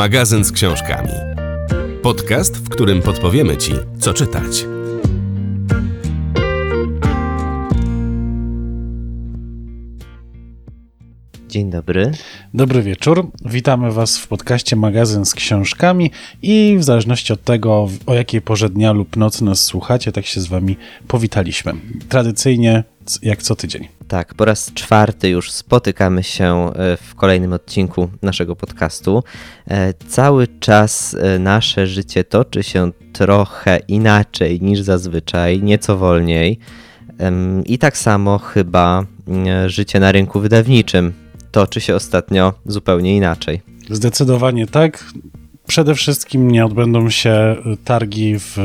Magazyn z książkami. Podcast, w którym podpowiemy Ci, co czytać. Dzień dobry. Dobry wieczór. Witamy Was w podcaście Magazyn z książkami i w zależności od tego, o jakiej porze dnia lub nocy nas słuchacie, tak się z Wami powitaliśmy. Tradycyjnie, jak co tydzień. Tak, po raz czwarty już spotykamy się e, w kolejnym odcinku naszego podcastu. E, cały czas e, nasze życie toczy się trochę inaczej niż zazwyczaj, nieco wolniej. I tak samo chyba życie na rynku wydawniczym toczy się ostatnio zupełnie inaczej. Zdecydowanie tak. Przede wszystkim nie odbędą się targi w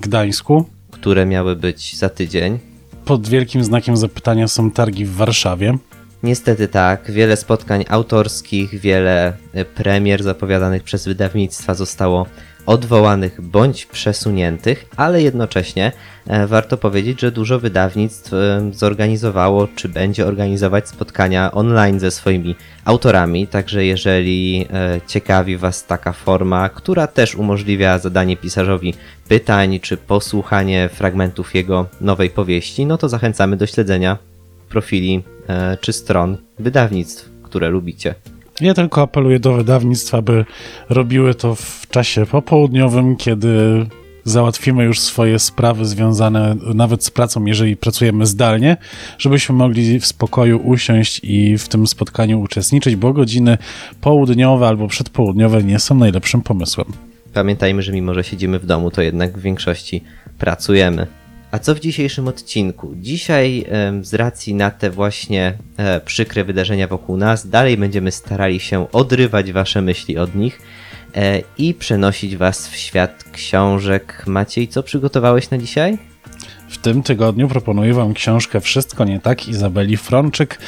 Gdańsku, które miały być za tydzień. Pod wielkim znakiem zapytania są targi w Warszawie. Niestety tak, wiele spotkań autorskich, wiele premier zapowiadanych przez wydawnictwa zostało odwołanych bądź przesuniętych, ale jednocześnie e, warto powiedzieć, że dużo wydawnictw e, zorganizowało czy będzie organizować spotkania online ze swoimi autorami, także jeżeli e, ciekawi Was taka forma, która też umożliwia zadanie pisarzowi pytań czy posłuchanie fragmentów jego nowej powieści, no to zachęcamy do śledzenia profili czy stron wydawnictw, które lubicie. Ja tylko apeluję do wydawnictw, aby robiły to w czasie popołudniowym, kiedy załatwimy już swoje sprawy związane nawet z pracą, jeżeli pracujemy zdalnie, żebyśmy mogli w spokoju usiąść i w tym spotkaniu uczestniczyć, bo godziny południowe albo przedpołudniowe nie są najlepszym pomysłem. Pamiętajmy, że mimo, że siedzimy w domu, to jednak w większości pracujemy. A co w dzisiejszym odcinku? Dzisiaj z racji na te właśnie e, przykre wydarzenia wokół nas, dalej będziemy starali się odrywać wasze myśli od nich e, i przenosić was w świat książek. Maciej, co przygotowałeś na dzisiaj? W tym tygodniu proponuję wam książkę Wszystko nie tak Izabeli Frączyk.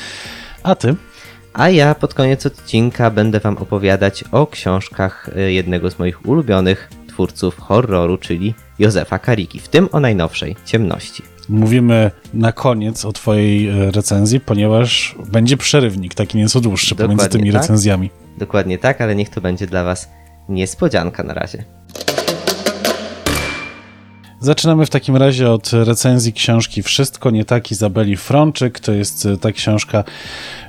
A ty? A ja pod koniec odcinka będę wam opowiadać o książkach e, jednego z moich ulubionych twórców horroru, czyli Józefa Kariki, w tym o najnowszej Ciemności. Mówimy na koniec o Twojej e, recenzji, ponieważ będzie przerywnik, taki nieco dłuższy Dokładnie pomiędzy tymi tak? recenzjami. Dokładnie tak, ale niech to będzie dla Was niespodzianka na razie. Zaczynamy w takim razie od recenzji książki Wszystko nie tak Izabeli Frączyk. To jest e, ta książka,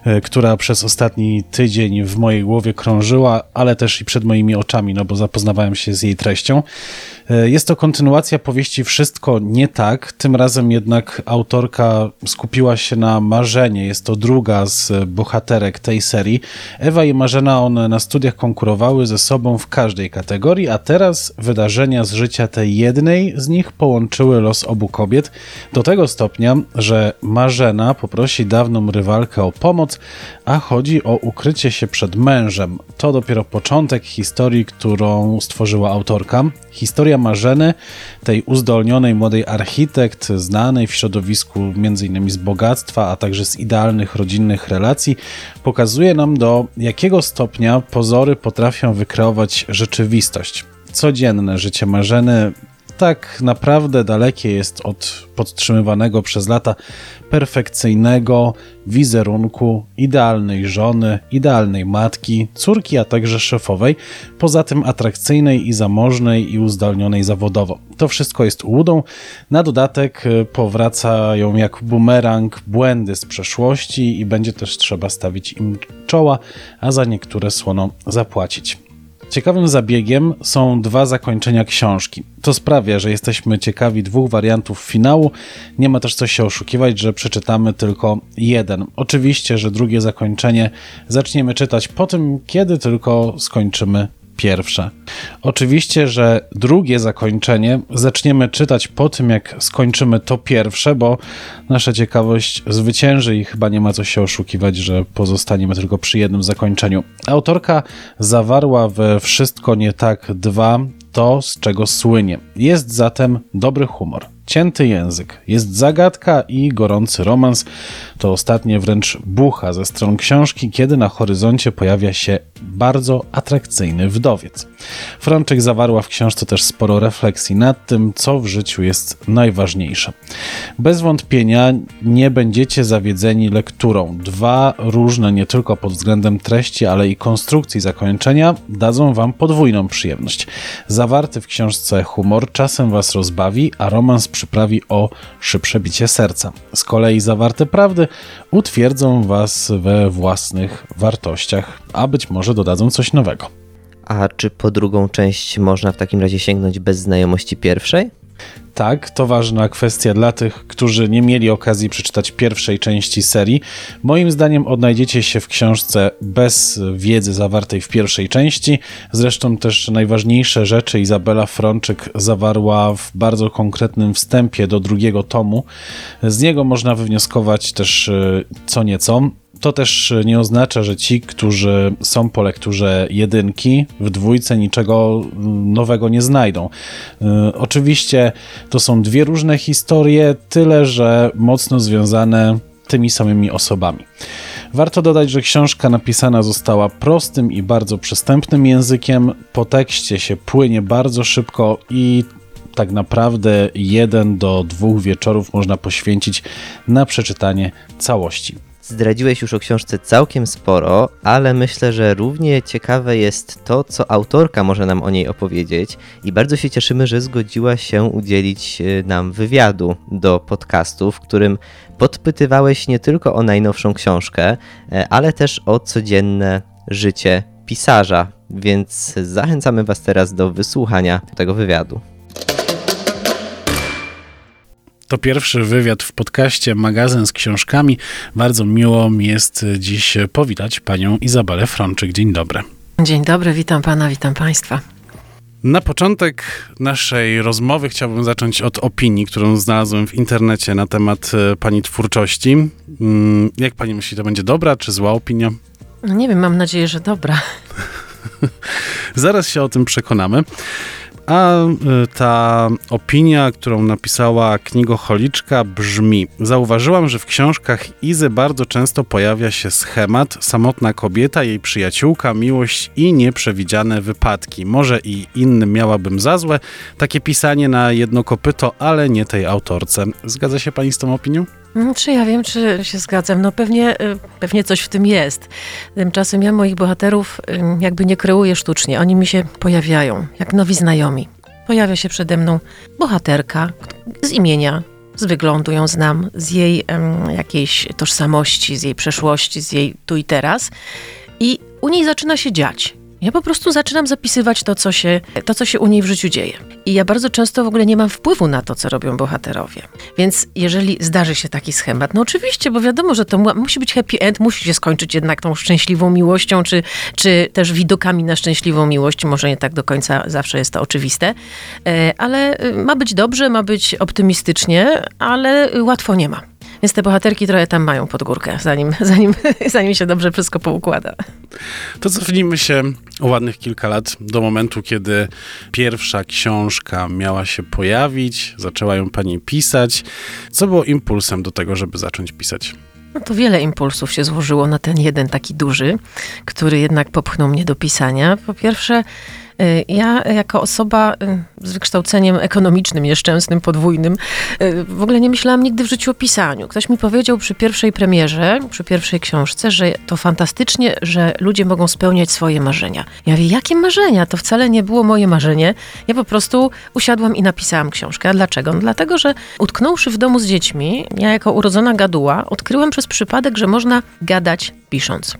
e, która przez ostatni tydzień w mojej głowie krążyła, ale też i przed moimi oczami, no bo zapoznawałem się z jej treścią. E, jest to kontynuacja powieści Wszystko nie tak. Tym razem jednak autorka skupiła się na Marzenie. Jest to druga z bohaterek tej serii. Ewa i Marzena, one na studiach konkurowały ze sobą w każdej kategorii, a teraz wydarzenia z życia tej jednej z nich połączyły los obu kobiet do tego stopnia, że Marzena poprosi dawną rywalkę o pomoc, a chodzi o ukrycie się przed mężem. To dopiero początek historii, którą stworzyła autorka. Historia Historia Marzeny, tej uzdolnionej młodej architekt, znanej w środowisku m.in. z bogactwa, a także z idealnych rodzinnych relacji, pokazuje nam do jakiego stopnia pozory potrafią wykreować rzeczywistość. Codzienne życie Marzeny tak naprawdę dalekie jest od podtrzymywanego przez lata perfekcyjnego wizerunku idealnej żony, idealnej matki, córki, a także szefowej, poza tym atrakcyjnej i zamożnej i uzdolnionej zawodowo. To wszystko jest łudą. Na dodatek y, powracają jak bumerang błędy z przeszłości i będzie też trzeba stawić im czoła, a za niektóre słono zapłacić. Ciekawym zabiegiem są dwa zakończenia książki. To sprawia, że jesteśmy ciekawi dwóch wariantów finału. Nie ma też co się oszukiwać, że przeczytamy tylko jeden. Oczywiście, że drugie zakończenie zaczniemy czytać po tym, kiedy tylko skończymy pierwsze. Oczywiście, że drugie zakończenie zaczniemy czytać po tym, jak skończymy to pierwsze, bo nasza ciekawość zwycięży i chyba nie ma co się oszukiwać, że pozostaniemy tylko przy jednym zakończeniu. Autorka zawarła we Wszystko nie tak dwa to, z czego słynie. Jest zatem dobry humor, cięty język, jest zagadka i gorący romans. To ostatnie wręcz bucha ze stron książki, kiedy na horyzoncie pojawia się bardzo atrakcyjny wdowiec. Frączyk zawarła w książce też sporo refleksji nad tym, co w życiu jest najważniejsze. Bez wątpienia nie będziecie zawiedzeni lekturą. Dwa różne nie tylko pod względem treści, ale i konstrukcji zakończenia dadzą wam podwójną przyjemność. Zawarty w książce humor czasem was rozbawi, a romans przyprawi o szybsze bicie serca. Z kolei zawarte prawdy utwierdzą was we własnych wartościach, a być może dodadzą coś nowego. A czy po drugą część można w takim razie sięgnąć bez znajomości pierwszej? Tak, to ważna kwestia dla tych, którzy nie mieli okazji przeczytać pierwszej części serii. Moim zdaniem odnajdziecie się w książce bez wiedzy zawartej w pierwszej części. Zresztą też najważniejsze rzeczy Izabela Frączyk zawarła w bardzo konkretnym wstępie do drugiego tomu. Z niego można wywnioskować też e, co nieco. To też nie oznacza, że ci, którzy są po lekturze jedynki, w dwójce niczego nowego nie znajdą. E, oczywiście to są dwie różne historie, tyle że mocno związane tymi samymi osobami. Warto dodać, że książka napisana została prostym i bardzo przystępnym językiem. Po tekście się płynie bardzo szybko i tak naprawdę jeden do dwóch wieczorów można poświęcić na przeczytanie całości. Zdradziłeś już o książce całkiem sporo, ale myślę, że równie ciekawe jest to, co autorka może nam o niej opowiedzieć i bardzo się cieszymy, że zgodziła się udzielić e, nam wywiadu do podcastu, w którym podpytywałeś nie tylko o najnowszą książkę, e, ale też o codzienne życie pisarza, więc zachęcamy Was teraz do wysłuchania tego wywiadu. To pierwszy wywiad w podcaście Magazyn z książkami. Bardzo miło mi jest dziś powitać panią Izabelę Frączyk. Dzień dobry. Dzień dobry, witam pana, witam państwa. Na początek naszej rozmowy chciałbym zacząć od opinii, którą znalazłem w internecie na temat e, pani twórczości. Mm, jak pani myśli, to będzie dobra czy zła opinia? No nie wiem, mam nadzieję, że dobra. Zaraz się o tym przekonamy. A y, ta opinia, którą napisała knigocholiczka brzmi: Zauważyłam, że w książkach Izy bardzo często pojawia się schemat samotna kobieta, jej przyjaciółka, miłość i nieprzewidziane wypadki. Może i innym miałabym za złe takie pisanie na jedno kopyto, ale nie tej autorce. Zgadza się pani z tą opinią? Mm, czy ja wiem, czy się zgadzam? No pewnie, y, pewnie coś w tym jest. Tymczasem ja moich bohaterów jakby nie kreuję sztucznie. Oni mi się pojawiają, jak nowi znajomi. Pojawia się przede mną bohaterka z imienia, z wyglądu ją znam, z jej um, jakiejś tożsamości, z jej przeszłości, z jej tu i teraz. I u niej zaczyna się dziać. Ja po prostu zaczynam zapisywać to co, się, to, co się u niej w życiu dzieje. I ja bardzo często w ogóle nie mam wpływu na to, co robią bohaterowie. Więc jeżeli zdarzy się taki schemat, no oczywiście, bo wiadomo, że to musi być happy end, musi się skończyć jednak tą szczęśliwą miłością, czy, czy też widokami na szczęśliwą miłość. Może nie tak do końca zawsze jest to oczywiste, e, ale y, ma być dobrze, ma być optymistycznie, ale łatwo nie ma. Więc te bohaterki trochę tam mają pod górkę, zanim, zanim, zanim się dobrze wszystko poukłada. To cofnijmy się o ładnych kilka lat do momentu, kiedy pierwsza książka miała się pojawić, zaczęła ją pani pisać. Co było impulsem do tego, żeby zacząć pisać? No to wiele impulsów się złożyło na ten jeden taki duży, który jednak popchnął mnie do pisania. Po pierwsze, ja jako osoba y, z wykształceniem ekonomicznym, nieszczęsnym, podwójnym, y, w ogóle nie myślałam nigdy w życiu o pisaniu. Ktoś mi powiedział przy pierwszej premierze, przy pierwszej książce, że to fantastycznie, że ludzie mogą spełniać swoje marzenia. Ja mówię, jakie marzenia? To wcale nie było moje marzenie. Ja po prostu usiadłam i napisałam książkę. A dlaczego? No dlatego, że utknąwszy w domu z dziećmi, ja jako urodzona gaduła, odkryłam przez przypadek, że można gadać pisząc.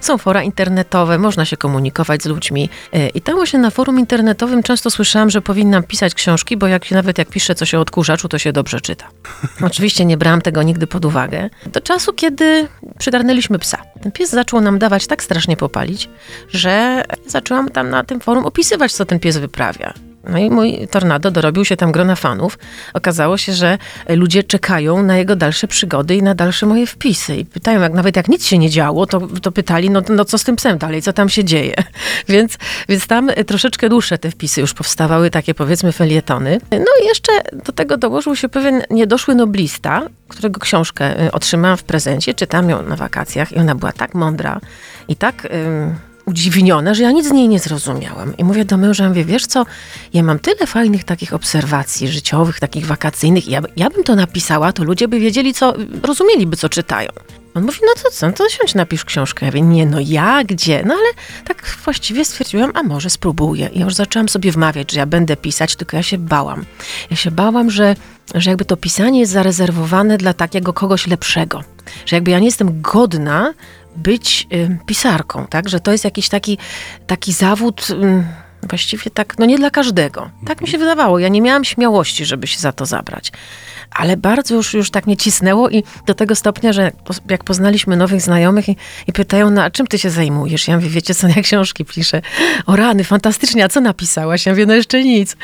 Są fora internetowe, można się komunikować z ludźmi. E, I tam właśnie na forum internetowym często słyszałam, że powinnam pisać książki, bo jak, nawet jak piszę coś o odkurzaczu, to się dobrze czyta. Oczywiście nie brałam tego nigdy pod uwagę. Do czasu, kiedy przygarnęliśmy psa. Ten pies zaczął nam dawać tak strasznie popalić, że zaczęłam tam na tym forum opisywać, co ten pies wyprawia. No i mój tornado dorobił się tam grona fanów. Okazało się, że ludzie czekają na jego dalsze przygody i na dalsze moje wpisy. I pytają, jak nawet jak nic się nie działo, to, to pytali, no, no co z tym psem dalej, co tam się dzieje. Więc, więc tam troszeczkę dłuższe te wpisy już powstawały, takie powiedzmy felietony. No i jeszcze do tego dołożył się pewien niedoszły noblista, którego książkę y, otrzymałam w prezencie, czytam ją na wakacjach i ona była tak mądra i tak udziwniona, że ja nic z niej nie zrozumiałam. I mówię do męża, mówię, wiesz co, ja mam tyle fajnych takich obserwacji życiowych, takich wakacyjnych, ja, ja bym to napisała, to ludzie by wiedzieli, co, rozumieliby, co czytają. On mówi, no to co, no to siądź, napisz książkę. Ja mówię, nie, no ja, gdzie? No ale tak właściwie stwierdziłam, a może spróbuję. I już zaczęłam sobie wmawiać, że ja będę pisać, tylko ja się bałam. Ja się bałam, że, że jakby to pisanie jest zarezerwowane dla takiego kogoś lepszego. Że jakby ja nie jestem godna być pisarką, tak? Że to jest jakiś taki, taki zawód... Właściwie tak, no nie dla każdego. Tak mi się wydawało. Ja nie miałam śmiałości, żeby się za to zabrać ale bardzo już, już tak mnie cisnęło i do tego stopnia, że jak poznaliśmy nowych znajomych i, i pytają, no a czym ty się zajmujesz? Ja mówię, wiecie co, ja książki piszę. O rany, fantastycznie, a co napisałaś? Ja mówię, no jeszcze nic.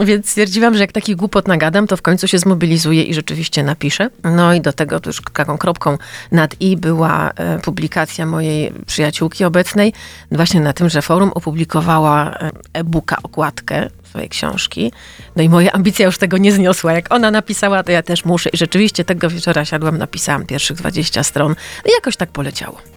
Więc stwierdziłam, że jak taki głupot nagadam, to w końcu się zmobilizuję i rzeczywiście napiszę. No i do tego już taką kropką nad i była e, publikacja mojej przyjaciółki obecnej, właśnie na tym, że forum opublikowała e, e-booka, okładkę swojej książki. No i moja ambicja już tego nie zniosła. Jak ona napisała, to ja też muszę. I rzeczywiście tego wieczora siadłam, napisałam pierwszych 20 stron. I jakoś tak poleciało.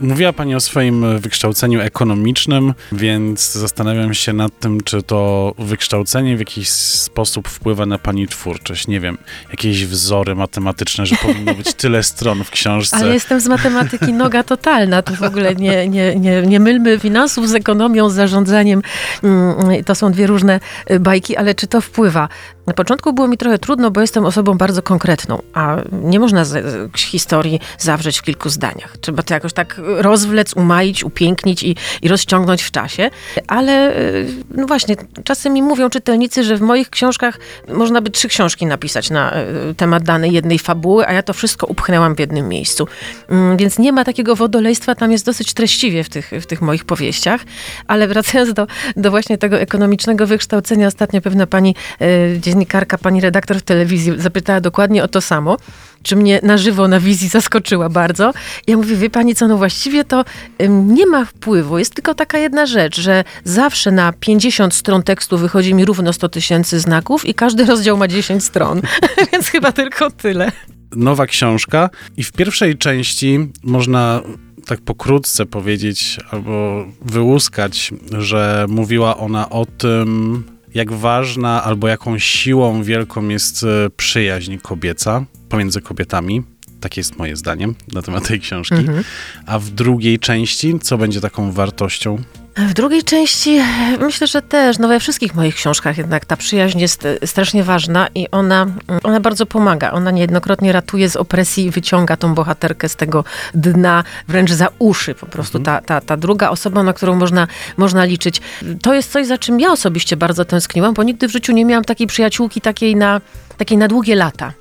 Mówiła Pani o swoim wykształceniu ekonomicznym, więc zastanawiam się nad tym, czy to wykształcenie w jakiś sposób wpływa na Pani twórczość. Nie wiem, jakieś wzory matematyczne, że powinno być tyle stron w książce. Ale jestem z matematyki noga totalna. Tu w ogóle nie, nie, nie, nie mylmy finansów z ekonomią, z zarządzaniem. Mm, to są dwie różne bajki, ale czy to wpływa? Na początku było mi trochę trudno, bo jestem osobą bardzo konkretną, a nie można z, z historii zawrzeć w kilku zdaniach. Trzeba to jakoś tak rozwlec, umaić, upięknić i, i rozciągnąć w czasie. Ale y, no właśnie, czasem mi mówią czytelnicy, że w moich książkach można by trzy książki napisać na y, temat danej jednej fabuły, a ja to wszystko upchnęłam w jednym miejscu. Mm, więc nie ma takiego wodolejstwa, tam jest dosyć treściwie w tych, w tych moich powieściach. Ale wracając do, do właśnie tego ekonomicznego wykształcenia, ostatnio pewna pani y, dziennikarka, pani redaktor w telewizji zapytała dokładnie o to samo czy mnie na żywo na wizji zaskoczyła bardzo. Ja mówię, wie pani co, no właściwie to nie ma wpływu. Jest tylko taka jedna rzecz, że zawsze na 50 stron tekstu wychodzi mi równo 100 tysięcy znaków i każdy rozdział ma 10 stron. Więc chyba tylko tyle. Nowa książka i w pierwszej części można tak pokrótce powiedzieć albo wyłuskać, że mówiła ona o tym, jak ważna albo jaką siłą wielką jest e, przyjaźń kobieca pomiędzy kobietami. Takie jest moje zdanie na temat tej książki. Mhm. A w drugiej części, co będzie taką wartością? W drugiej części myślę, że też, no we wszystkich moich książkach jednak ta przyjaźń jest e, strasznie ważna i ona, ona bardzo pomaga. Ona niejednokrotnie ratuje z opresji i wyciąga tą bohaterkę z tego dna, wręcz za uszy po prostu. Mhm. Ta, ta, ta druga osoba, na którą można, można liczyć. To jest coś, za czym ja osobiście bardzo tęskniłam, bo nigdy w życiu nie miałam takiej przyjaciółki, takiej na, takiej na długie lata.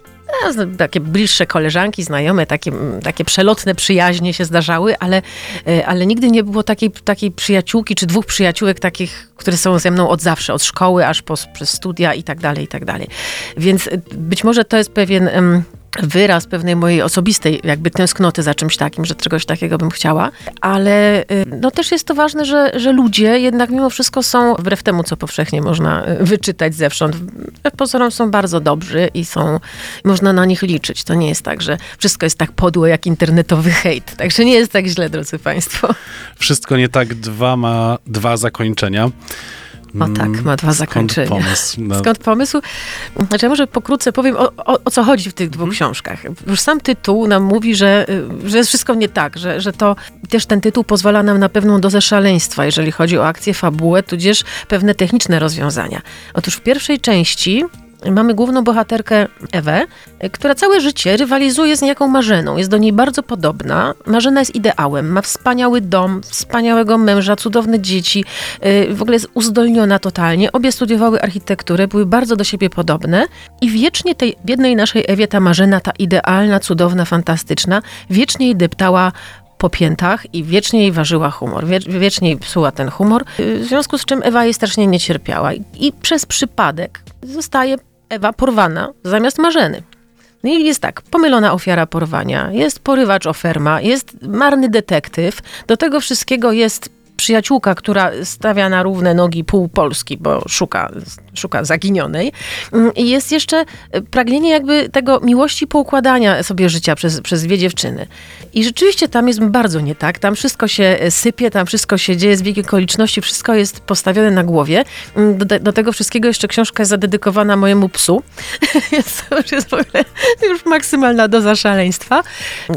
Takie bliższe koleżanki, znajome, takie, takie przelotne przyjaźnie się zdarzały, ale, e, ale nigdy nie było takiej, takiej przyjaciółki, czy dwóch przyjaciółek takich, które są ze mną od zawsze, od szkoły aż po, przez studia i tak dalej, i tak dalej. Więc e, być może to jest pewien wyraz pewnej mojej osobistej jakby tęsknoty za czymś takim, że czegoś takiego bym chciała, ale y, no też jest to ważne, że, że ludzie jednak mimo wszystko są, wbrew temu, co powszechnie można y, wyczytać zewsząd, pozorom są bardzo dobrzy i są, można na nich liczyć. To nie jest tak, że wszystko jest tak podłe jak internetowy hejt. Także nie jest tak źle, drodzy Państwo. Wszystko nie tak dwa ma dwa zakończenia. O tak, ma dwa zakończenia. Skąd pomysł? No. Skąd pomysł? Znaczy, ja może pokrótce powiem, o, o, o co chodzi w tych dwóch mhm. książkach. Już sam tytuł nam mówi, że, że jest wszystko nie tak, że, że to też ten tytuł pozwala nam na pewną dozę szaleństwa, jeżeli chodzi o akcję, fabułę, tudzież pewne techniczne rozwiązania. Otóż w pierwszej części mamy główną bohaterkę Ewę, która całe życie rywalizuje z niejaką Marzeną. Jest do niej bardzo podobna. Marzena jest ideałem, ma wspaniały dom, wspaniałego męża, cudowne dzieci, y, w ogóle jest uzdolniona totalnie. Obie studiowały architekturę, były bardzo do siebie podobne i wiecznie tej biednej naszej Ewie ta Marzena, ta idealna, cudowna, fantastyczna, wiecznie jej deptała po piętach i wiecznie jej ważyła humor, wie, wiecznie jej psuła ten humor, y, w związku z czym Ewa jej strasznie nie cierpiała. I, I przez przypadek zostaje Ewa porwana zamiast Marzeny. No i jest tak, pomylona ofiara porwania, jest porywacz oferma, jest marny detektyw, do tego wszystkiego jest przyjaciółka, która stawia na równe nogi pół Polski, bo szuka, szuka zaginionej. Mm, I jest jeszcze pragnienie jakby tego miłości poukładania sobie życia przez, przez dwie dziewczyny. I rzeczywiście tam jest bardzo nie tak. Tam wszystko się sypie, tam wszystko się dzieje z biegiem okoliczności, wszystko jest postawione na głowie. Mm, Do, do tego wszystkiego jeszcze książka jest zadedykowana mojemu psu, więc to już jest w ogóle już maksymalna doza szaleństwa.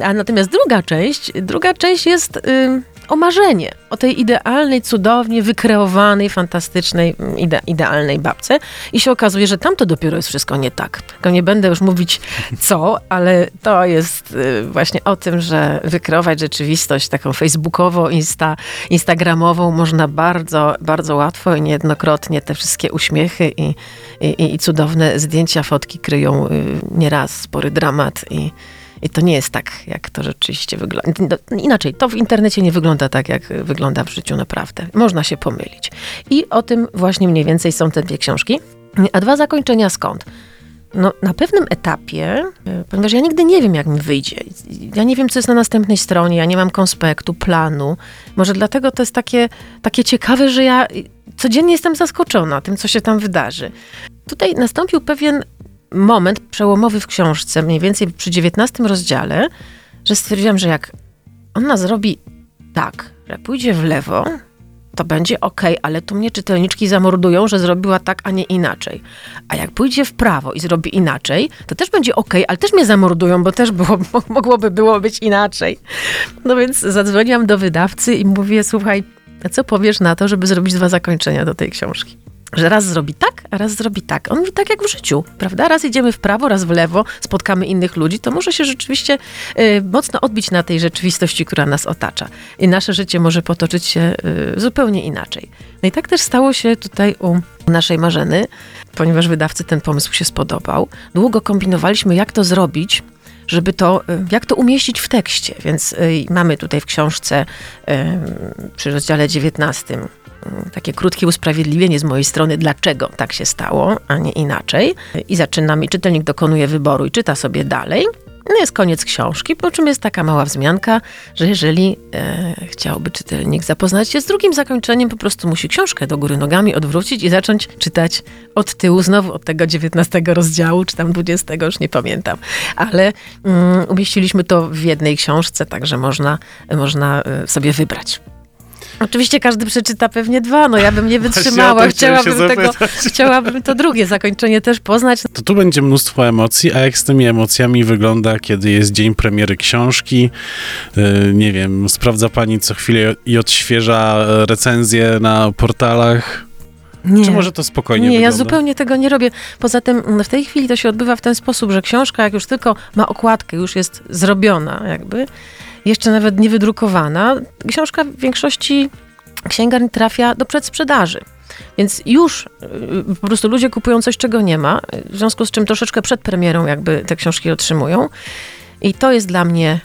A natomiast druga część, druga część jest... Yy, o marzenie, o tej idealnej, cudownie wykreowanej, fantastycznej, ide idealnej babce. I się okazuje, że tam to dopiero jest wszystko nie tak. Tylko nie będę już mówić co, ale to jest y, właśnie o tym, że wykreować rzeczywistość taką facebookowo, insta, instagramową można bardzo, bardzo łatwo i niejednokrotnie te wszystkie uśmiechy i, i, i cudowne zdjęcia, fotki kryją y, nieraz spory dramat i i to nie jest tak, jak to rzeczywiście wygląda. Inaczej, to w internecie nie wygląda tak, jak wygląda w życiu naprawdę. Można się pomylić. I o tym właśnie mniej więcej są te dwie książki. A dwa zakończenia skąd? No, na pewnym etapie, ponieważ ja nigdy nie wiem, jak mi wyjdzie. Ja nie wiem, co jest na następnej stronie, ja nie mam konspektu, planu. Może dlatego to jest takie, takie ciekawe, że ja codziennie jestem zaskoczona tym, co się tam wydarzy. Tutaj nastąpił pewien moment przełomowy w książce, mniej więcej przy 19 rozdziale, że stwierdziłam, że jak ona zrobi tak, że pójdzie w lewo, to będzie ok, ale tu mnie czytelniczki zamordują, że zrobiła tak, a nie inaczej. A jak pójdzie w prawo i zrobi inaczej, to też będzie ok, ale też mnie zamordują, bo też było, mogłoby było być inaczej. No więc zadzwoniłam do wydawcy i mówię, słuchaj, co powiesz na to, żeby zrobić dwa zakończenia do tej książki? Że raz zrobi tak, a raz zrobi tak. On mówi tak jak w życiu, prawda? Raz idziemy w prawo, raz w lewo, spotkamy innych ludzi, to może się rzeczywiście y, mocno odbić na tej rzeczywistości, która nas otacza. I nasze życie może potoczyć się y, zupełnie inaczej. No i tak też stało się tutaj u naszej Marzeny, ponieważ wydawcy ten pomysł się spodobał. Długo kombinowaliśmy, jak to zrobić, żeby to, jak to umieścić w tekście. Więc mamy tutaj w książce przy rozdziale 19 takie krótkie usprawiedliwienie z mojej strony, dlaczego tak się stało, a nie inaczej. I zaczynam, i czytelnik dokonuje wyboru i czyta sobie dalej. No jest koniec książki, po czym jest taka mała wzmianka, że jeżeli e, chciałby czytelnik zapoznać się z drugim zakończeniem, po prostu musi książkę do góry nogami odwrócić i zacząć czytać od tyłu, znowu od tego 19 rozdziału, czy tam 20, już nie pamiętam. Ale mm, umieściliśmy to w jednej książce, także można, można e, sobie wybrać. Oczywiście każdy przeczyta pewnie dwa, no ja bym nie wytrzymała, chciałabym, tego, chciałabym to drugie zakończenie też poznać. To tu będzie mnóstwo emocji, a jak z tymi emocjami wygląda, kiedy jest dzień premiery książki? Yy, nie wiem, sprawdza pani co chwilę i odświeża recenzje na portalach? Nie. Czy może to spokojnie Nie, wygląda? ja zupełnie tego nie robię. Poza tym w tej chwili to się odbywa w ten sposób, że książka jak już tylko ma okładkę, już jest zrobiona jakby, jeszcze nawet nie wydrukowana, książka w większości księgarni trafia do przedsprzedaży. Więc już y, po prostu ludzie kupują coś, czego nie ma, w związku z czym troszeczkę przed premierą jakby te książki otrzymują. I to jest dla mnie,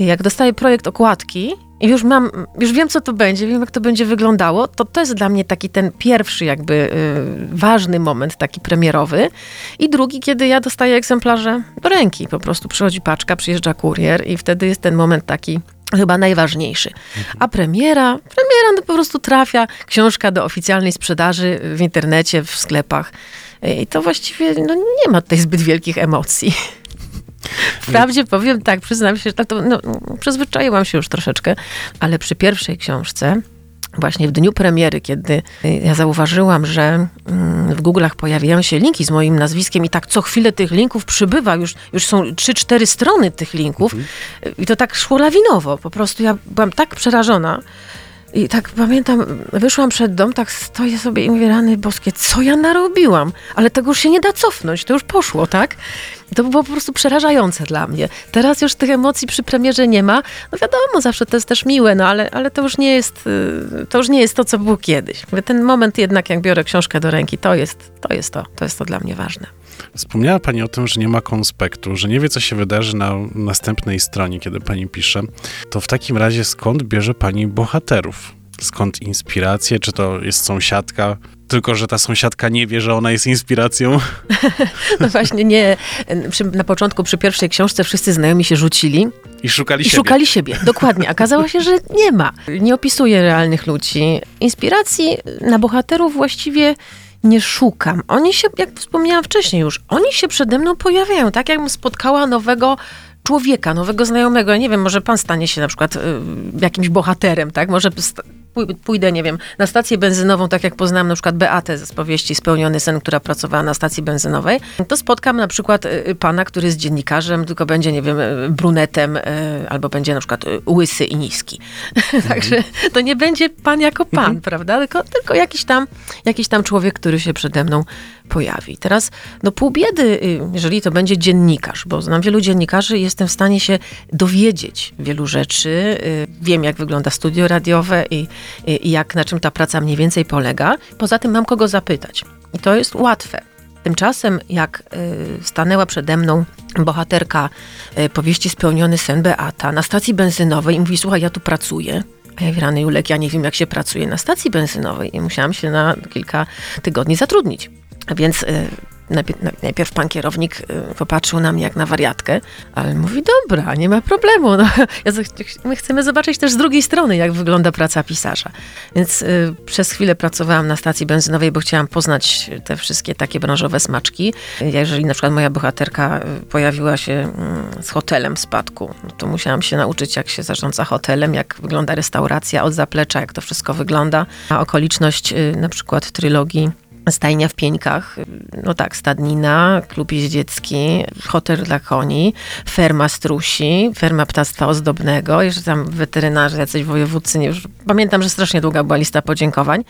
jak dostaję projekt okładki i już mam, już wiem, co to będzie, wiem, jak to będzie wyglądało, to to jest dla mnie taki ten pierwszy jakby y, ważny moment, taki premierowy. I drugi, kiedy ja dostaję egzemplarze do ręki. Po prostu przychodzi paczka, przyjeżdża kurier i wtedy jest ten moment taki chyba najważniejszy. A premiera, premiera no po prostu trafia książka do oficjalnej sprzedaży w internecie, w sklepach. I to właściwie no, nie ma tutaj zbyt wielkich emocji. Wprawdzie powiem tak, przyznam się, że to, no, przyzwyczaiłam się już troszeczkę, ale przy pierwszej książce, właśnie w dniu premiery, kiedy ja zauważyłam, że mm, w Google'ach pojawiają się linki z moim nazwiskiem i tak co chwilę tych linków przybywa, już, już są 3-4 strony tych linków mhm. i to tak szło lawinowo. Po prostu ja byłam tak przerażona, i tak pamiętam, wyszłam przed dom, tak stoję sobie i mówię, rany boskie, co ja narobiłam? Ale tego już się nie da cofnąć, to już poszło, tak? To było po prostu przerażające dla mnie. Teraz już tych emocji przy premierze nie ma. No wiadomo, zawsze to jest też miłe, no ale, ale to, już nie jest, y, to już nie jest to, co było kiedyś. Ten moment jednak, jak biorę książkę do ręki, to jest to, jest to, to jest to dla mnie ważne. Wspomniała Pani o tym, że nie ma konspektu, że nie wie, co się wydarzy na następnej stronie, kiedy Pani pisze. To w takim razie skąd bierze Pani bohaterów? Skąd inspiracje? Czy to jest sąsiadka? Tylko, że ta sąsiadka nie wie, że ona jest inspiracją? No właśnie nie. Przy, na początku, przy pierwszej książce wszyscy znajomi się rzucili I szukali i siebie. szukali siebie. Dokładnie. Okazało się, że nie ma. Nie opisuje realnych ludzi. Inspiracji na bohaterów właściwie nie szukam. Oni się, jak wspomniałam wcześniej już, oni się przede mną pojawiają. Tak jakbym spotkała nowego człowieka, nowego znajomego. Ja nie wiem, może pan stanie się na przykład y, jakimś bohaterem, tak? Może pójdę, nie wiem, na stację benzynową, tak jak poznałam na przykład Beatę z powieści Spełniony sen, która pracowała na stacji benzynowej, to spotkam na przykład y, pana, który jest dziennikarzem, tylko będzie, nie wiem, y, brunetem, y, albo będzie na przykład y, łysy i niski. Także to nie będzie pan jako pan, prawda? Tylko, tylko jakiś, tam, jakiś tam człowiek, który się przede mną pojawi. Teraz, no pół biedy, y, jeżeli to będzie dziennikarz, bo znam wielu dziennikarzy i jestem w stanie się dowiedzieć wielu rzeczy. y, Wiem, jak wygląda studio radiowe i, i, i jak, na czym ta praca mniej więcej polega. Poza tym mam kogo zapytać. I to jest łatwe. Tymczasem, jak y, stanęła przede mną bohaterka y, powieści Spełniony sen Beata na stacji benzynowej i mówi, słuchaj, ja tu pracuję. A ja rany Julek, ja nie wiem, jak się pracuje na stacji benzynowej i musiałam się na kilka tygodni zatrudnić. Więc y, najpierw, pan kierownik y, popatrzył na mnie jak na wariatkę, ale mówi, dobra, nie ma problemu. No, my chcemy zobaczyć też z drugiej strony, jak wygląda praca pisarza. Więc y, przez chwilę pracowałam na stacji benzynowej, bo chciałam poznać te wszystkie takie branżowe smaczki. Jeżeli na przykład moja bohaterka y, pojawiła się mm, z hotelem w spadku, no to musiałam się nauczyć, jak się zarządza hotelem, jak wygląda restauracja od zaplecza, jak to wszystko wygląda. A okoliczność y, na przykład trylogii Stajnia w Pieńkach, no tak, stadnina, klub jeździecki, hotel dla koni, ferma strusi, ferma ptactwa ozdobnego, jeszcze tam weterynarze, jacyś wojewódcy, nie, już pamiętam, że strasznie długa była lista podziękowań,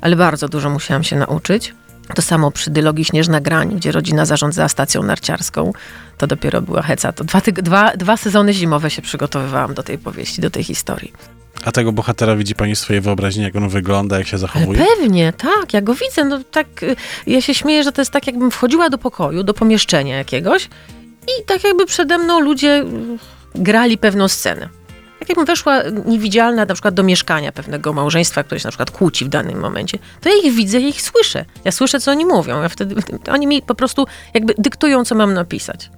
ale bardzo dużo musiałam się nauczyć. To samo przy dylogii Śnieżna Grań, gdzie rodzina zarządzała stacją narciarską. To dopiero była heca. To dwa, dwa, dwa sezony zimowe się przygotowywałam do tej powieści, do tej historii. A tego bohatera widzi pani w swojej wyobraźni, jak on wygląda, jak się Ale zachowuje? pewnie, tak, ja go widzę. No tak, y, ja się śmieję, że to jest tak, jakbym wchodziła do pokoju, do pomieszczenia jakiegoś i tak jakby przede mną ludzie y, grali pewną scenę. Tak jakbym weszła niewidzialna na przykład do mieszkania pewnego małżeństwa, które się na przykład kłóci w danym momencie, to ja ich widzę, ja ich słyszę. Ja słyszę, co oni mówią. Ja wtedy, oni mi po prostu jakby dyktują, co mam napisać.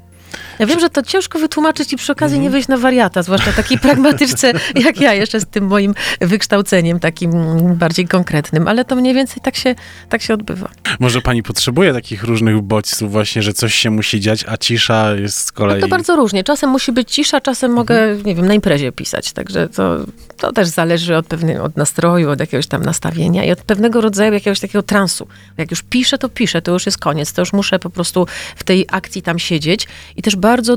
Ja wiem, że to ciężko wytłumaczyć i przy okazji nie wyjść na wariata, zwłaszcza takiej pragmatyczce jak ja, jeszcze z tym moim wykształceniem takim bardziej konkretnym, ale to mniej więcej tak się, tak się odbywa. Może pani potrzebuje takich różnych bodźców właśnie, że coś się musi dziać, a cisza jest z No kolei... to bardzo różnie. Czasem musi być cisza, czasem mogę, nie wiem, na imprezie pisać. Także to, to też zależy od, pewnej, od nastroju, od jakiegoś tam nastawienia i od pewnego rodzaju jakiegoś takiego transu. Jak już piszę, to piszę, to już jest koniec. To już muszę po prostu w tej akcji tam siedzieć. I też bardzo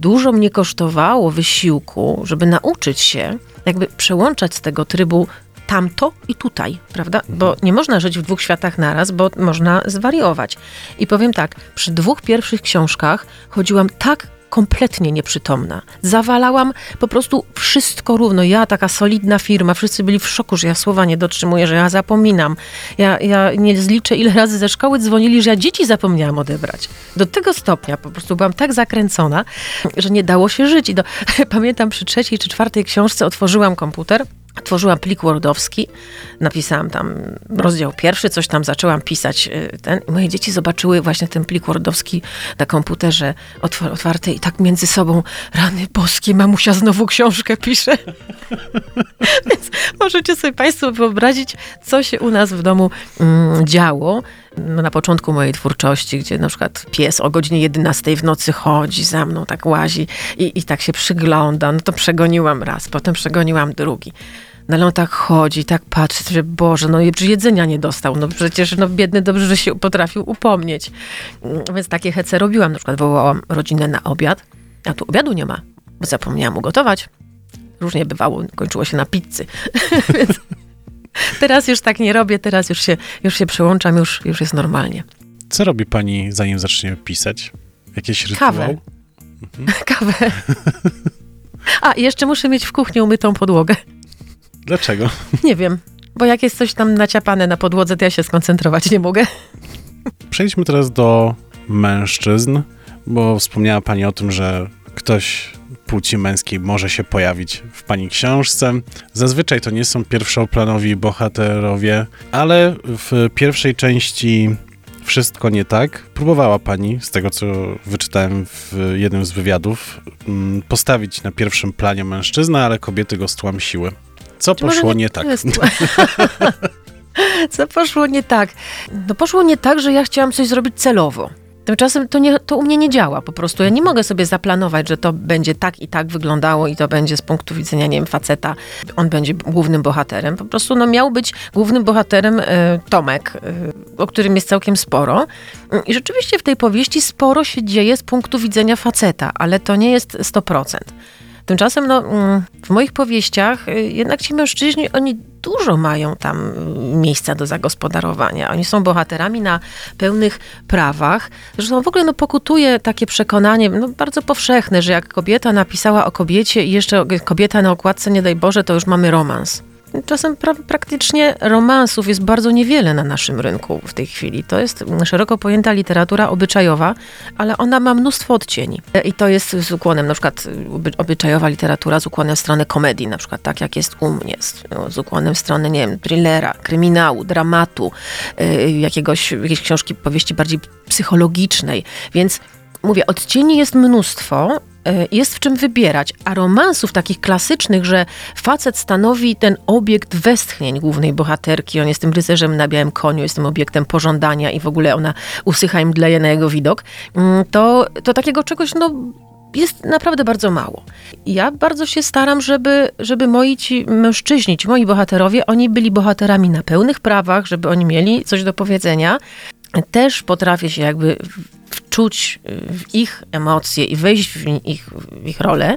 dużo mnie kosztowało wysiłku, żeby nauczyć się jakby przełączać z tego trybu tamto i tutaj, prawda? Bo nie można żyć w dwóch światach naraz, bo można zwariować. I powiem tak, przy dwóch pierwszych książkach chodziłam tak kompletnie nieprzytomna. Zawalałam po prostu wszystko równo. Ja, taka solidna firma, wszyscy byli w szoku, że ja słowa nie dotrzymuję, że ja zapominam. Ja, ja nie zliczę, ile razy ze szkoły dzwonili, że ja dzieci zapomniałam odebrać. Do tego stopnia po prostu byłam tak zakręcona, że nie dało się żyć. I do, pamiętam przy trzeciej czy czwartej książce otworzyłam komputer, Tworzyłam plik wordowski, napisałam tam rozdział pierwszy, coś tam zaczęłam pisać. y, Ten, moje dzieci zobaczyły właśnie ten plik wordowski na komputerze otwar- otwarty i tak między sobą, rany boskie, mamusia znowu książkę pisze. Więc możecie sobie Państwo wyobrazić, co się u nas w domu mm, działo na początku mojej twórczości, gdzie na przykład pies o godzinie 11 w nocy chodzi za mną, tak łazi i, i tak się przygląda. No to przegoniłam raz, potem przegoniłam drugi. No ale on tak chodzi, tak patrzy, że Boże, no jedzenia nie dostał. No przecież no biedny dobrze, że się potrafił upomnieć. Mm, Więc takie hece robiłam. Na przykład wołałam rodzinę na obiad, a tu obiadu nie ma, bo zapomniałam ugotować. Różnie bywało, kończyło się na pizzy. Więc teraz już tak nie robię, teraz już się, już się przełączam, już, już jest normalnie. Co robi pani, zanim zacznie pisać? Jakiś rytuał? Kawę. Kawę. A, jeszcze muszę mieć w kuchni umytą podłogę. Dlaczego? Nie wiem, bo jak jest coś tam naciapane na podłodze, to ja się skoncentrować nie mogę. Przejdźmy teraz do mężczyzn, bo wspomniała Pani o tym, że ktoś płci męskiej może się pojawić w Pani książce. Zazwyczaj to nie są pierwszoplanowi bohaterowie, ale w pierwszej części wszystko nie tak. Próbowała pani, z tego co wyczytałem w jednym z wywiadów, mm, postawić na pierwszym planie mężczyznę, ale kobiety go stłamsiły. Co Czy poszło nie tak? jest- Co poszło nie tak? No poszło nie tak, że ja chciałam coś zrobić celowo. Tymczasem to, nie, to u mnie nie działa po prostu. Ja nie mogę sobie zaplanować, że to będzie tak i tak wyglądało i to będzie z punktu widzenia, nie wiem, faceta, on będzie głównym bohaterem. Po prostu no, miał być głównym bohaterem e, Tomek, e, o którym jest całkiem sporo. I rzeczywiście w tej powieści sporo się dzieje z punktu widzenia faceta, ale to nie jest 100%. Tymczasem no, mm, w moich powieściach y, jednak ci mężczyźni, oni dużo mają tam y, miejsca do zagospodarowania. Oni są bohaterami na pełnych prawach. Zresztą w ogóle no, pokutuje takie przekonanie no, bardzo powszechne, że jak kobieta napisała o kobiecie i jeszcze kobieta na okładce, nie daj Boże, to już mamy romans. Czasem pra praktycznie romansów jest bardzo niewiele na naszym rynku w tej chwili. To jest szeroko pojęta literatura obyczajowa, ale ona ma mnóstwo odcieni. I to jest z ukłonem, na przykład oby- obyczajowa literatura z ukłonem w stronę komedii, na przykład tak jak jest u mnie, z, no, z ukłonem w stronę, nie wiem, thrillera, kryminału, dramatu, y, jakiegoś, jakiejś książki, powieści bardziej psychologicznej. Więc mówię, odcieni jest mnóstwo, e, jest w czym wybierać, a romansów takich klasycznych, że facet stanowi ten obiekt westchnień głównej bohaterki, on jest tym rycerzem na białym koniu, jest tym obiektem pożądania i w ogóle ona usycha i mdleje na jego widok, mm, to, to takiego czegoś, no jest naprawdę bardzo mało. Ja bardzo się staram, żeby, żeby moi ci mężczyźni, ci moi bohaterowie, oni byli bohaterami na pełnych prawach, żeby oni mieli coś do powiedzenia. Też potrafię się jakby wczuć w ich emocje i wejść w ich, w ich rolę.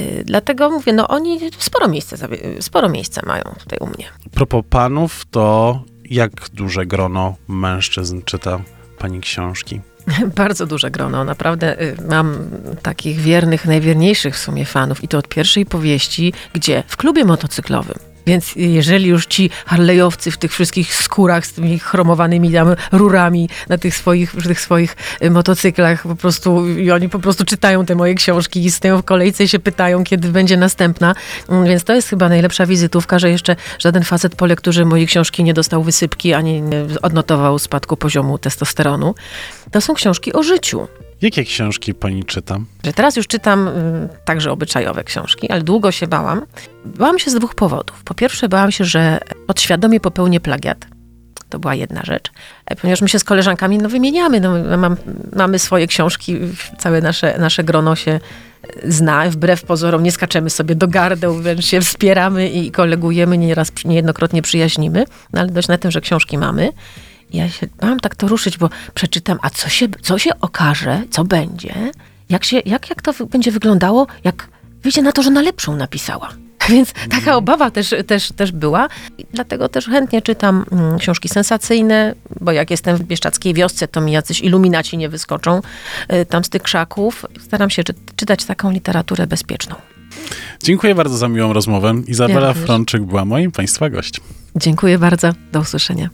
Y, Dlatego mówię, no oni sporo miejsca, sporo miejsca mają tutaj u mnie. Propos panów, to jak duże grono mężczyzn czyta pani książki? Bardzo duże grono, naprawdę y, mam takich wiernych, najwierniejszych w sumie fanów i to od pierwszej powieści, gdzie w klubie motocyklowym. Więc jeżeli już ci harlejowcy w tych wszystkich skórach z tymi chromowanymi tam rurami na tych swoich, tych swoich y, motocyklach po prostu i oni po prostu czytają te moje książki i stoją w kolejce i się pytają, kiedy będzie następna. Mm, Więc to jest chyba najlepsza wizytówka, że jeszcze żaden facet po lekturze mojej książki nie dostał wysypki ani nie odnotował spadku poziomu testosteronu. To są książki o życiu. Jakie książki pani czyta? Teraz już czytam y, także obyczajowe książki, ale długo się bałam. Bałam się z dwóch powodów. Po pierwsze, bałam się, że podświadomie popełnię plagiat. To była jedna rzecz. E, Ponieważ my się z koleżankami no, wymieniamy. No, mam, mamy swoje książki, całe nasze, nasze grono się e, zna. Wbrew pozorom nie skaczemy sobie do gardeł, wręcz się wspieramy i kolegujemy, nieraz, niejednokrotnie przyjaźnimy. No, ale dość na tym, że książki mamy. Ja się bałam tak to ruszyć, bo przeczytam, a co się, co się okaże, co będzie, jak, się, jak, jak to będzie wyglądało, jak wyjdzie na to, że na lepszą napisała. Więc taka obawa też, też, też była. I dlatego też chętnie czytam mm, książki sensacyjne, bo jak jestem w Bieszczackiej wiosce, to mi jacyś iluminaci nie wyskoczą y, tam z tych krzaków. Staram się czy, czytać taką literaturę bezpieczną. Dziękuję bardzo za miłą rozmowę. Izabela Ja. Frączyk była moim państwa gościem. Dziękuję bardzo. Do usłyszenia.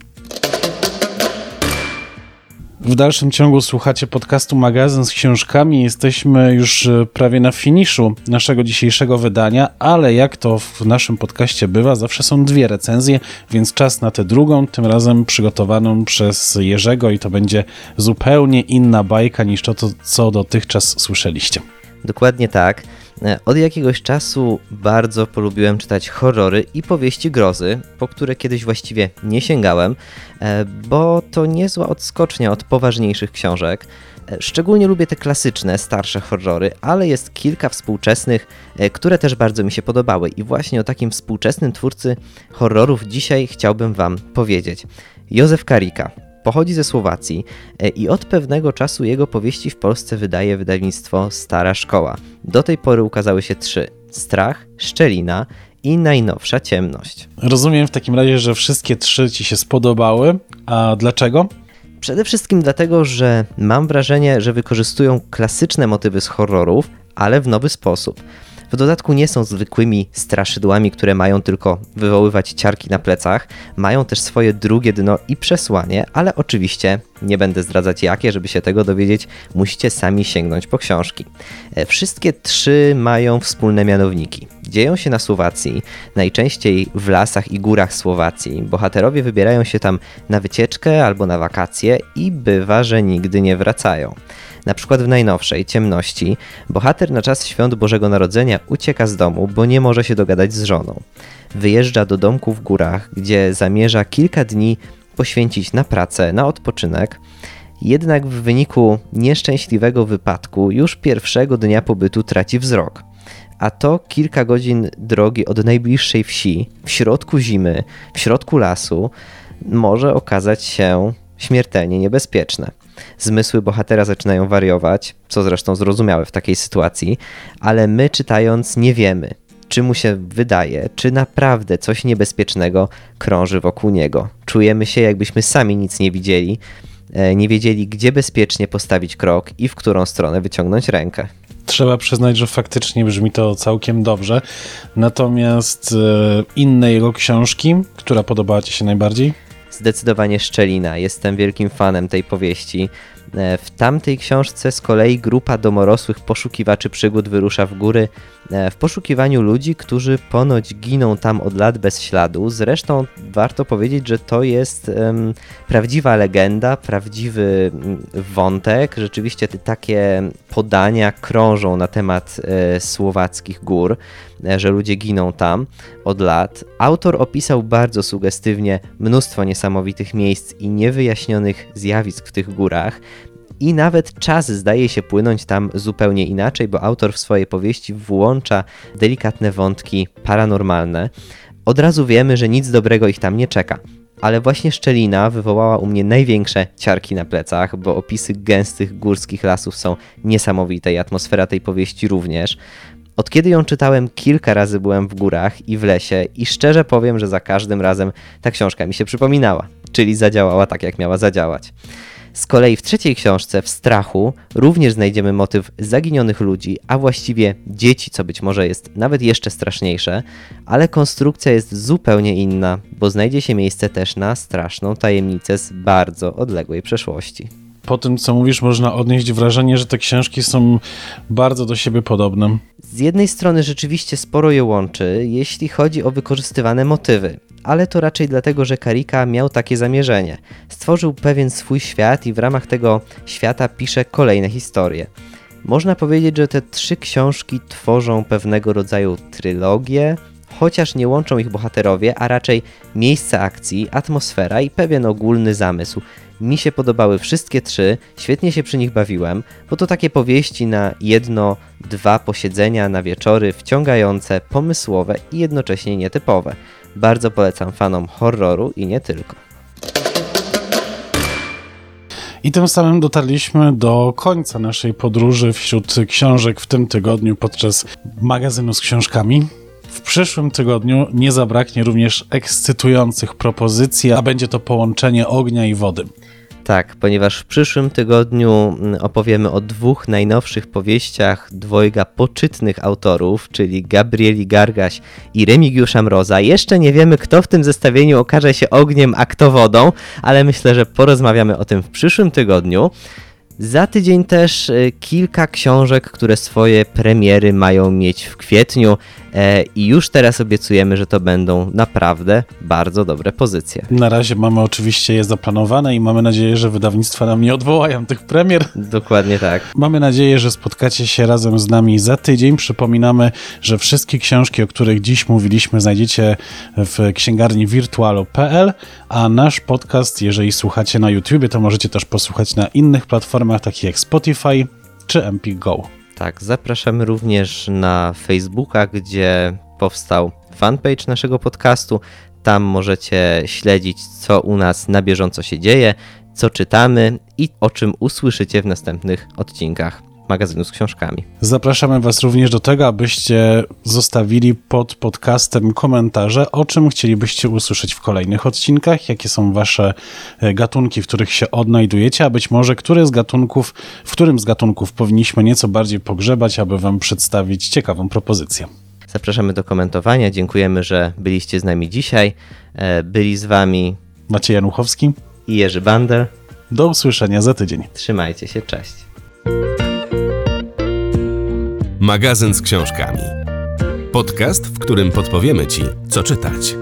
W dalszym ciągu słuchacie podcastu Magazyn z książkami. Jesteśmy już e, prawie na finiszu naszego dzisiejszego wydania, ale jak to w naszym podcaście bywa, zawsze są dwie recenzje, więc czas na tę drugą, tym razem przygotowaną przez Jerzego i to będzie zupełnie inna bajka niż to, to co dotychczas słyszeliście. Dokładnie tak. E, Od jakiegoś czasu bardzo polubiłem czytać horrory i powieści grozy, po które kiedyś właściwie nie sięgałem, e, bo to niezła odskocznia od poważniejszych książek. E, Szczególnie lubię te klasyczne, starsze horrory, ale jest kilka współczesnych, które też bardzo mi się podobały. I właśnie o takim współczesnym twórcy horrorów dzisiaj chciałbym Wam powiedzieć. Józef Karika. Pochodzi ze Słowacji e, i od pewnego czasu jego powieści w Polsce wydaje wydawnictwo Stara Szkoła. Do tej pory ukazały się trzy: Strach, Szczelina i najnowsza Ciemność. Rozumiem w takim razie, że wszystkie trzy ci się spodobały. A dlaczego? Przede wszystkim dlatego, że mam wrażenie, że wykorzystują klasyczne motywy z horrorów, ale w nowy sposób. W dodatku nie są zwykłymi straszydłami, które mają tylko wywoływać ciarki na plecach, mają też swoje drugie dno i przesłanie, ale oczywiście Nie będę zdradzać jakie, żeby się tego dowiedzieć, musicie sami sięgnąć po książki. E, wszystkie trzy mają wspólne mianowniki. Dzieją się na Słowacji, najczęściej w lasach i górach Słowacji. Bohaterowie wybierają się tam na wycieczkę albo na wakacje i bywa, że nigdy nie wracają. Na przykład w najnowszej, Ciemności, bohater na czas świąt Bożego Narodzenia ucieka z domu, bo nie może się dogadać z żoną. Wyjeżdża do domku w górach, gdzie zamierza kilka dni poświęcić na pracę, na odpoczynek. Jednak w wyniku nieszczęśliwego wypadku już pierwszego dnia pobytu traci wzrok. A to kilka godzin drogi od najbliższej wsi, w środku zimy, w środku lasu, może okazać się śmiertelnie niebezpieczne. Zmysły bohatera zaczynają wariować, co zresztą zrozumiałe w takiej sytuacji, ale my czytając nie wiemy, czy mu się wydaje, czy naprawdę coś niebezpiecznego krąży wokół niego. Czujemy się, jakbyśmy sami nic nie widzieli, e, nie wiedzieli, gdzie bezpiecznie postawić krok i w którą stronę wyciągnąć rękę. Trzeba przyznać, że faktycznie brzmi to całkiem dobrze. Natomiast e, inne jego książki, która podobała Ci się najbardziej? Zdecydowanie Szczelina. Jestem wielkim fanem tej powieści. E, w tamtej książce z kolei grupa domorosłych poszukiwaczy przygód wyrusza w góry w poszukiwaniu ludzi, którzy ponoć giną tam od lat bez śladu. Zresztą warto powiedzieć, że to jest um, prawdziwa legenda, prawdziwy mm, wątek. Rzeczywiście takie podania krążą na temat e, słowackich gór, e, że ludzie giną tam od lat. Autor opisał bardzo sugestywnie mnóstwo niesamowitych miejsc i niewyjaśnionych zjawisk w tych górach. I nawet czas zdaje się płynąć tam zupełnie inaczej, bo autor w swojej powieści włącza delikatne wątki paranormalne. Od razu wiemy, że nic dobrego ich tam nie czeka. Ale właśnie szczelina wywołała u mnie największe ciarki na plecach, bo opisy gęstych górskich lasów są niesamowite i atmosfera tej powieści również. Od kiedy ją czytałem, kilka razy byłem w górach i w lesie, i szczerze powiem, że za każdym razem ta książka mi się przypominała, czyli zadziałała tak, jak miała zadziałać. Z kolei w trzeciej książce, w Strachu, również znajdziemy motyw zaginionych ludzi, a właściwie dzieci, co być może jest nawet jeszcze straszniejsze, ale konstrukcja jest zupełnie inna, bo znajdzie się miejsce też na straszną tajemnicę z bardzo odległej przeszłości. Po tym, co mówisz, można odnieść wrażenie, że te książki są bardzo do siebie podobne. Z jednej strony rzeczywiście sporo je łączy, jeśli chodzi o wykorzystywane motywy ale to raczej dlatego, że Karika miał takie zamierzenie. Stworzył pewien swój świat i w ramach tego świata pisze kolejne historie. Można powiedzieć, że te trzy książki tworzą pewnego rodzaju trylogię, chociaż nie łączą ich bohaterowie, a raczej miejsce akcji, atmosfera i pewien ogólny zamysł. Mi się podobały wszystkie trzy, świetnie się przy nich bawiłem, bo to takie powieści na jedno, dwa posiedzenia na wieczory, wciągające, pomysłowe i jednocześnie nietypowe. Bardzo polecam fanom horroru i nie tylko. I tym samym dotarliśmy do końca naszej podróży wśród książek w tym tygodniu podczas magazynu z książkami. W przyszłym tygodniu nie zabraknie również ekscytujących propozycji, a będzie to połączenie ognia i wody. Tak, ponieważ w przyszłym tygodniu mm, opowiemy o dwóch najnowszych powieściach dwojga poczytnych autorów, czyli Gabrieli Gargaś i Remigiusza Mroza. Jeszcze nie wiemy, kto w tym zestawieniu okaże się ogniem, a kto wodą, ale myślę, że porozmawiamy o tym w przyszłym tygodniu. Za tydzień też e, kilka książek, które swoje premiery mają mieć w kwietniu i już teraz obiecujemy, że to będą naprawdę bardzo dobre pozycje. Na razie mamy oczywiście je zaplanowane i mamy nadzieję, że wydawnictwa nam nie odwołają tych premier. Dokładnie tak. Mamy nadzieję, że spotkacie się razem z nami za tydzień. Przypominamy, że wszystkie książki, o których dziś mówiliśmy, znajdziecie w księgarni wirtualu.pl, a nasz podcast, jeżeli słuchacie na YouTube, to możecie też posłuchać na innych platformach, takich jak Spotify czy MP Go. Tak, zapraszamy również na Facebooka, gdzie powstał fanpage naszego podcastu. Tam możecie śledzić, co u nas na bieżąco się dzieje, co czytamy i o czym usłyszycie w następnych odcinkach magazynu z książkami. Zapraszamy Was również do tego, abyście zostawili pod podcastem komentarze, o czym chcielibyście usłyszeć w kolejnych odcinkach, jakie są Wasze e, gatunki, w których się odnajdujecie, a być może który z gatunków, w którym z gatunków powinniśmy nieco bardziej pogrzebać, aby Wam przedstawić ciekawą propozycję. Zapraszamy do komentowania. Dziękujemy, że byliście z nami dzisiaj. E, byli z Wami Maciej Januchowski i Jerzy Bander. Do usłyszenia za tydzień. Trzymajcie się, cześć. Magazyn z książkami. Podcast, w którym podpowiemy Ci, co czytać.